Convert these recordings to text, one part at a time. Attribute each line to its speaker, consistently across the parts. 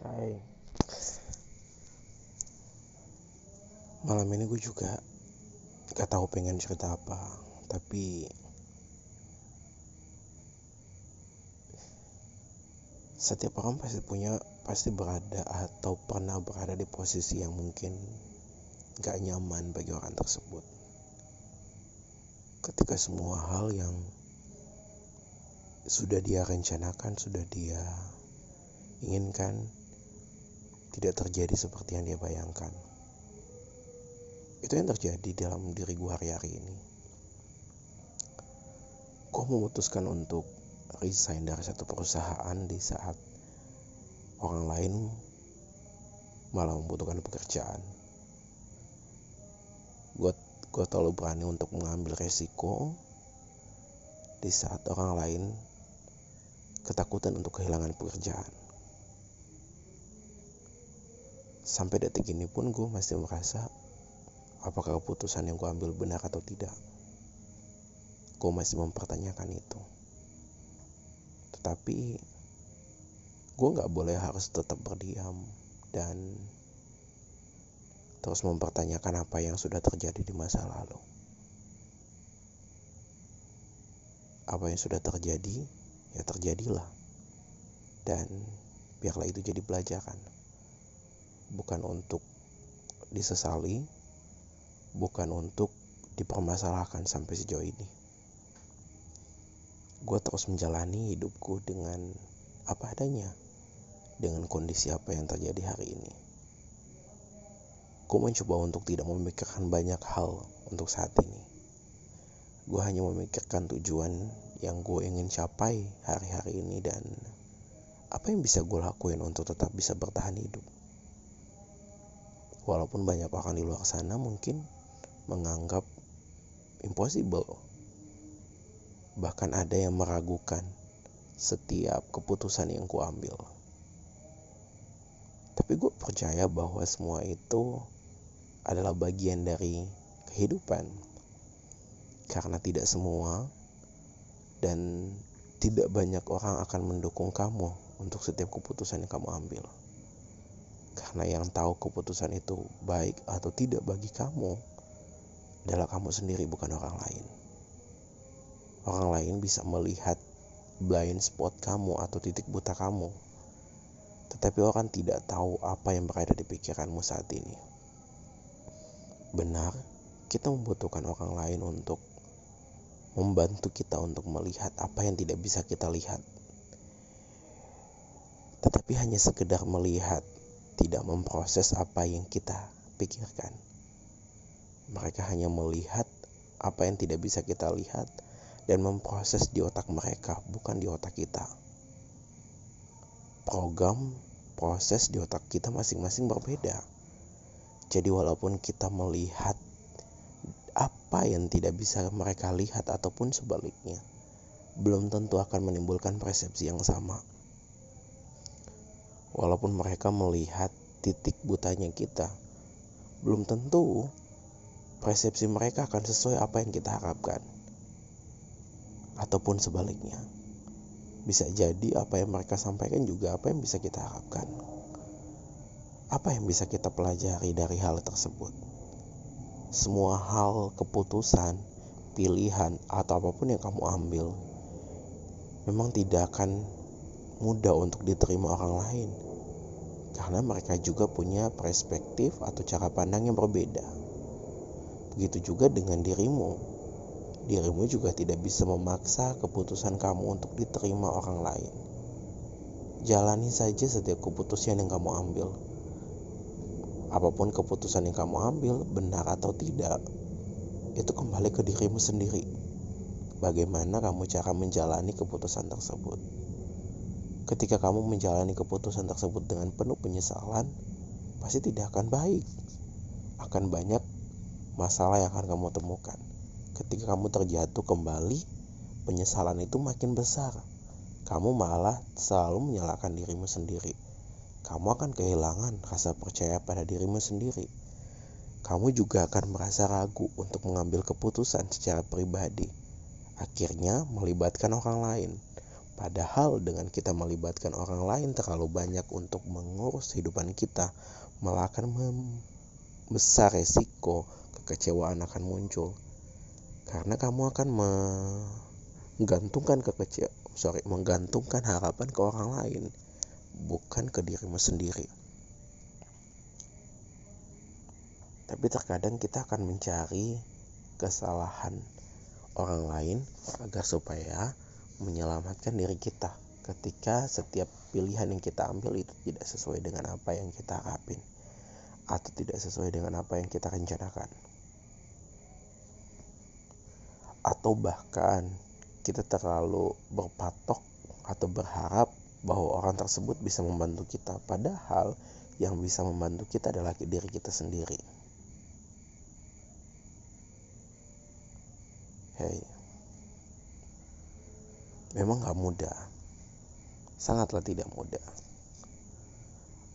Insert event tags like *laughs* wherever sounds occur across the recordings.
Speaker 1: Hai. Malam ini gue juga gak tahu pengen cerita apa Tapi Setiap orang pasti punya Pasti berada atau pernah berada di posisi yang mungkin Gak nyaman bagi orang tersebut. Ketika semua hal yang Sudah dia rencanakan Sudah dia inginkan tidak terjadi seperti yang dia bayangkan. Itu yang terjadi dalam diri gue hari-hari ini. Gue memutuskan untuk resign dari satu perusahaan di saat orang lain malah membutuhkan pekerjaan. Gue gue terlalu berani untuk mengambil resiko di saat orang lain ketakutan untuk kehilangan pekerjaan. Sampai detik ini pun gue masih merasa apakah keputusan yang gue ambil benar atau tidak. Gue masih mempertanyakan itu. Tetapi gue gak boleh harus tetap berdiam dan terus mempertanyakan apa yang sudah terjadi di masa lalu. Apa yang sudah terjadi, ya terjadilah. Dan biarlah itu jadi pelajaran bukan untuk disesali, bukan untuk dipermasalahkan sampai sejauh ini. Gue terus menjalani hidupku dengan apa adanya, dengan kondisi apa yang terjadi hari ini. Gue mencoba untuk tidak memikirkan banyak hal untuk saat ini. Gue hanya memikirkan tujuan yang gue ingin capai hari-hari ini dan apa yang bisa gue lakuin untuk tetap bisa bertahan hidup. Walaupun banyak orang di luar sana mungkin menganggap impossible. Bahkan ada yang meragukan setiap keputusan yang ku ambil. Tapi gue percaya bahwa semua itu adalah bagian dari kehidupan. Karena tidak semua dan tidak banyak orang akan mendukung kamu untuk setiap keputusan yang kamu ambil. Karena yang tahu keputusan itu baik atau tidak bagi kamu adalah kamu sendiri bukan orang lain. Orang lain bisa melihat blind spot kamu atau titik buta kamu. Tetapi orang tidak tahu apa yang berada di pikiranmu saat ini. Benar, kita membutuhkan orang lain untuk membantu kita untuk melihat apa yang tidak bisa kita lihat. Tetapi hanya sekedar melihat tidak memproses apa yang kita pikirkan. Mereka hanya melihat apa yang tidak bisa kita lihat dan memproses di otak mereka, bukan di otak kita. Program proses di otak kita masing-masing berbeda. Jadi walaupun kita melihat apa yang tidak bisa mereka lihat ataupun sebaliknya, belum tentu akan menimbulkan persepsi yang sama walaupun mereka melihat titik butanya kita belum tentu persepsi mereka akan sesuai apa yang kita harapkan. Ataupun sebaliknya bisa jadi apa yang mereka sampaikan juga apa yang bisa kita harapkan. Apa yang bisa kita pelajari dari hal tersebut? Semua hal keputusan pilihan atau apa pun yang kamu ambil memang tidak akan mudah untuk diterima orang lain karena mereka juga punya perspektif atau cara pandang yang berbeda. Begitu juga dengan dirimu. Dirimu juga tidak bisa memaksa keputusan kamu untuk diterima orang lain. Jalani saja setiap keputusan yang kamu ambil. Apa pun keputusan yang kamu ambil, benar atau tidak, itu kembali ke dirimu sendiri. Bagaimana kamu cara menjalani keputusan tersebut? Ketika kamu menjalani keputusan tersebut dengan penuh penyesalan, pasti tidak akan baik. Akan banyak masalah yang akan kamu temukan. Ketika kamu terjatuh kembali, penyesalan itu makin besar. Kamu malah selalu menyalahkan dirimu sendiri. Kamu akan kehilangan rasa percaya pada dirimu sendiri. Kamu juga akan merasa ragu untuk mengambil keputusan secara pribadi. Akhirnya melibatkan orang lain Padahal dengan kita melibatkan orang lain terlalu banyak untuk mengurus kehidupan kita, malah akan membesar resiko kekecewaan akan muncul. Karena kamu akan menggantungkan kekece sorry, menggantungkan harapan ke orang lain, bukan ke dirimu sendiri. Tapi terkadang kita akan mencari kesalahan orang lain agar supaya menyelamatkan diri kita ketika setiap pilihan yang kita ambil itu tidak sesuai dengan apa yang kita harapin atau tidak sesuai dengan apa yang kita rencanakan. Atau bahkan kita terlalu berpatok atau berharap bahwa orang tersebut bisa membantu kita padahal yang bisa membantu kita adalah diri kita sendiri. Hey memang gak mudah. Sangatlah tidak mudah.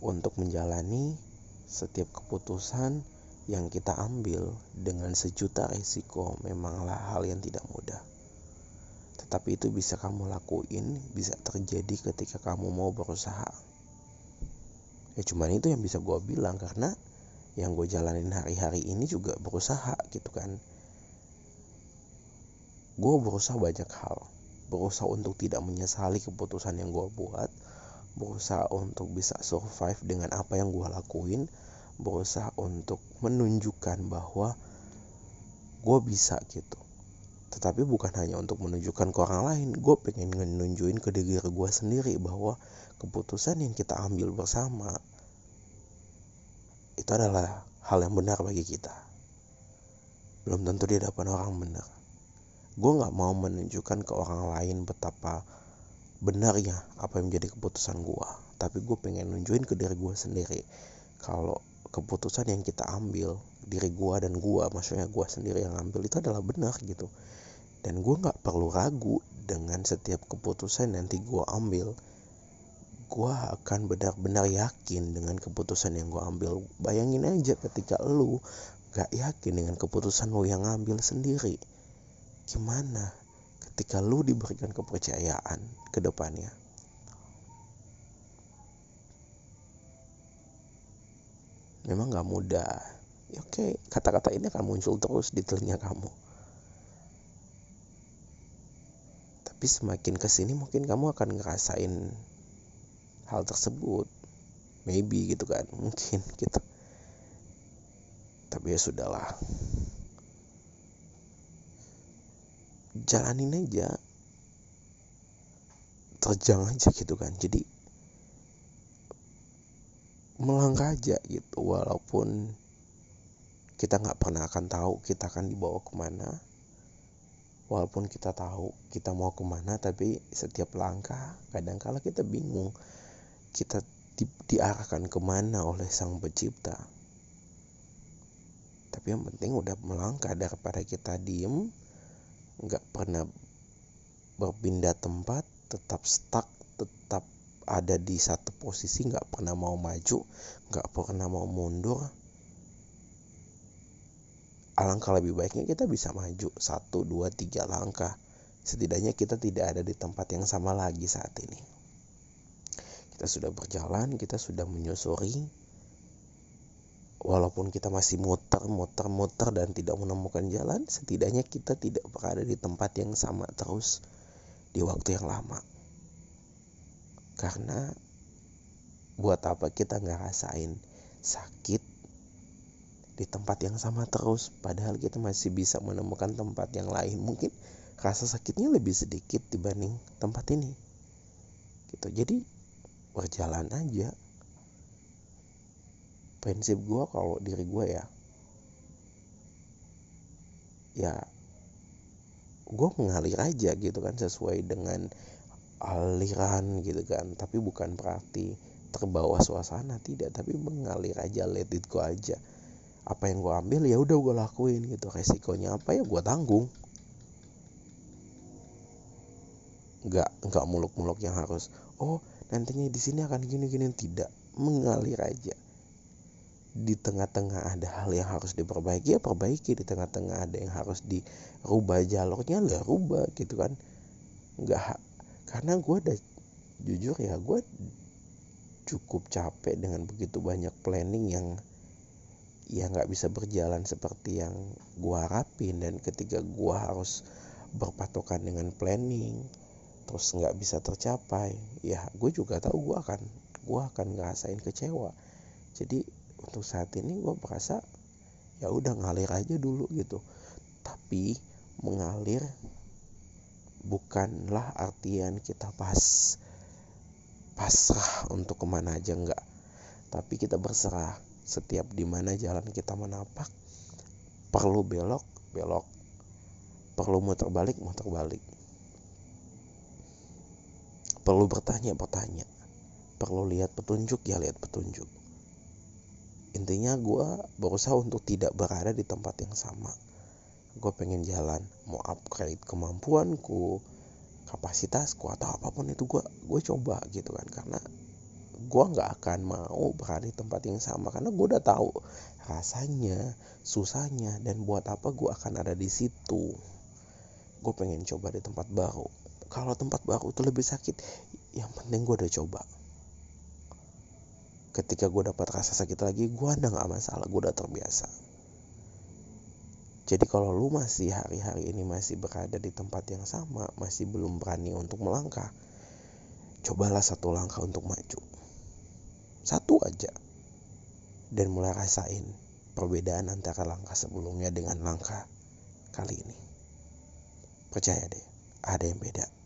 Speaker 1: Untuk menjalani setiap keputusan yang kita ambil dengan sejuta resiko memanglah hal yang tidak mudah. Tetapi itu bisa kamu lakuin bisa terjadi ketika kamu mau berusaha. Ya cuman itu yang bisa gue bilang karena yang gue jalanin hari-hari ini juga berusaha gitu kan. Gue berusaha banyak hal berusaha untuk tidak menyesali keputusan yang gue buat berusaha untuk bisa survive dengan apa yang gue lakuin berusaha untuk menunjukkan bahwa gue bisa gitu. Tetapi bukan hanya untuk menunjukkan ke orang lain gue pengen nunjukin ke diri gue sendiri bahwa keputusan yang kita ambil bersama itu adalah hal yang benar bagi kita. Belum tentu di hadapan orang benar gue nggak mau menunjukkan ke orang lain betapa benarnya apa yang menjadi keputusan gue tapi gue pengen nunjukin ke diri gue sendiri. Kalau keputusan yang kita ambil diri gue dan gue maksudnya gue sendiri yang ambil itu adalah benar gitu. Dan gue nggak perlu ragu dengan setiap keputusan nanti gue ambil. Gue akan benar-benar yakin dengan keputusan yang gue ambil. Bayangin aja ketika lu gak yakin dengan keputusan lu yang ambil sendiri gimana ketika lu diberikan kepercayaan ke depannya? Memang gak mudah. Ya, oke kata-kata ini akan muncul terus di telinga kamu. Tapi semakin ke sini mungkin kamu akan ngerasain hal tersebut. Maybe gitu kan *laughs* mungkin gitu. Tapi ya sudahlah jalanin aja. Terjang aja gitu kan. Jadi melangkah aja gitu. Walaupun kita nggak pernah akan tahu kita akan dibawa ke mana. Walaupun kita tahu kita mau ke mana tapi setiap langkah kadang kala kita bingung kita di, diarahkan ke mana oleh sang pencipta. Tapi yang penting udah melangkah daripada kita diem nggak pernah berpindah tempat tetap stuck tetap ada di satu posisi nggak pernah mau maju nggak pernah mau mundur. Alangkah lebih baiknya kita bisa maju satu dua tiga langkah. Setidaknya kita tidak ada di tempat yang sama lagi saat ini. Kita sudah berjalan kita sudah menyusuri walaupun kita masih muter muter muter dan tidak menemukan jalan setidaknya kita tidak berada di tempat yang sama terus di waktu yang lama. Karena buat apa kita nggak rasain sakit di tempat yang sama terus padahal kita masih bisa menemukan tempat yang lain? Mungkin rasa sakitnya lebih sedikit dibanding tempat ini. Gitu. Jadi berjalan aja prinsip gue kalau diri gue ya ya gue mengalir aja gitu kan sesuai dengan aliran gitu kan. Tapi bukan berarti terbawa suasana tidak. Tapi mengalir aja let it go aja. Apa yang gue ambil ya udah gue lakuin gitu. Resikonya apa ya gue tanggung. Nggak nggak muluk-muluk yang harus oh nantinya di sini akan gini-gini. Tidak. Mengalir aja di tengah-tengah ada hal yang harus diperbaiki ya perbaiki. Di tengah-tengah ada yang harus dirubah jalurnya lah rubah gitu kan. Nggak karena gue udah jujur ya gue cukup capek dengan begitu banyak planning yang ya nggak bisa berjalan seperti yang gue harapin. Dan ketika gue harus berpatokan dengan planning terus nggak bisa tercapai ya gue juga tahu gue akan gue akan ngerasain kecewa. Jadi untuk saat ini gue merasa ya udah ngalir aja dulu gitu. Tapi mengalir bukanlah artian kita pas pasrah untuk ke mana aja enggak. Tapi kita berserah setiap di mana jalan kita menapak. Perlu belok belok. Perlu muter balik muter balik. Perlu bertanya bertanya perlu lihat petunjuk ya lihat petunjuk intinya gue berusaha untuk tidak berada di tempat yang sama. Gue pengen jalan mau upgrade kemampuanku kapasitasku atau apa pun itu gue gue coba gitu kan. Karena gue nggak akan mau berada di tempat yang sama. Karena gue udah tahu rasanya susahnya dan buat apa gue akan ada di situ. Gue pengen coba di tempat baru. Kalau tempat baru itu lebih sakit yang penting gue udah coba ketika gue dapat rasa sakit lagi gue udah nggak masalah gue udah terbiasa. Jadi kalau lu masih hari-hari ini masih berada di tempat yang sama masih belum berani untuk melangkah cobalah satu langkah untuk maju. Satu aja. Dan mulai rasain perbedaan antara langkah sebelumnya dengan langkah kali ini. Percaya deh ada yang beda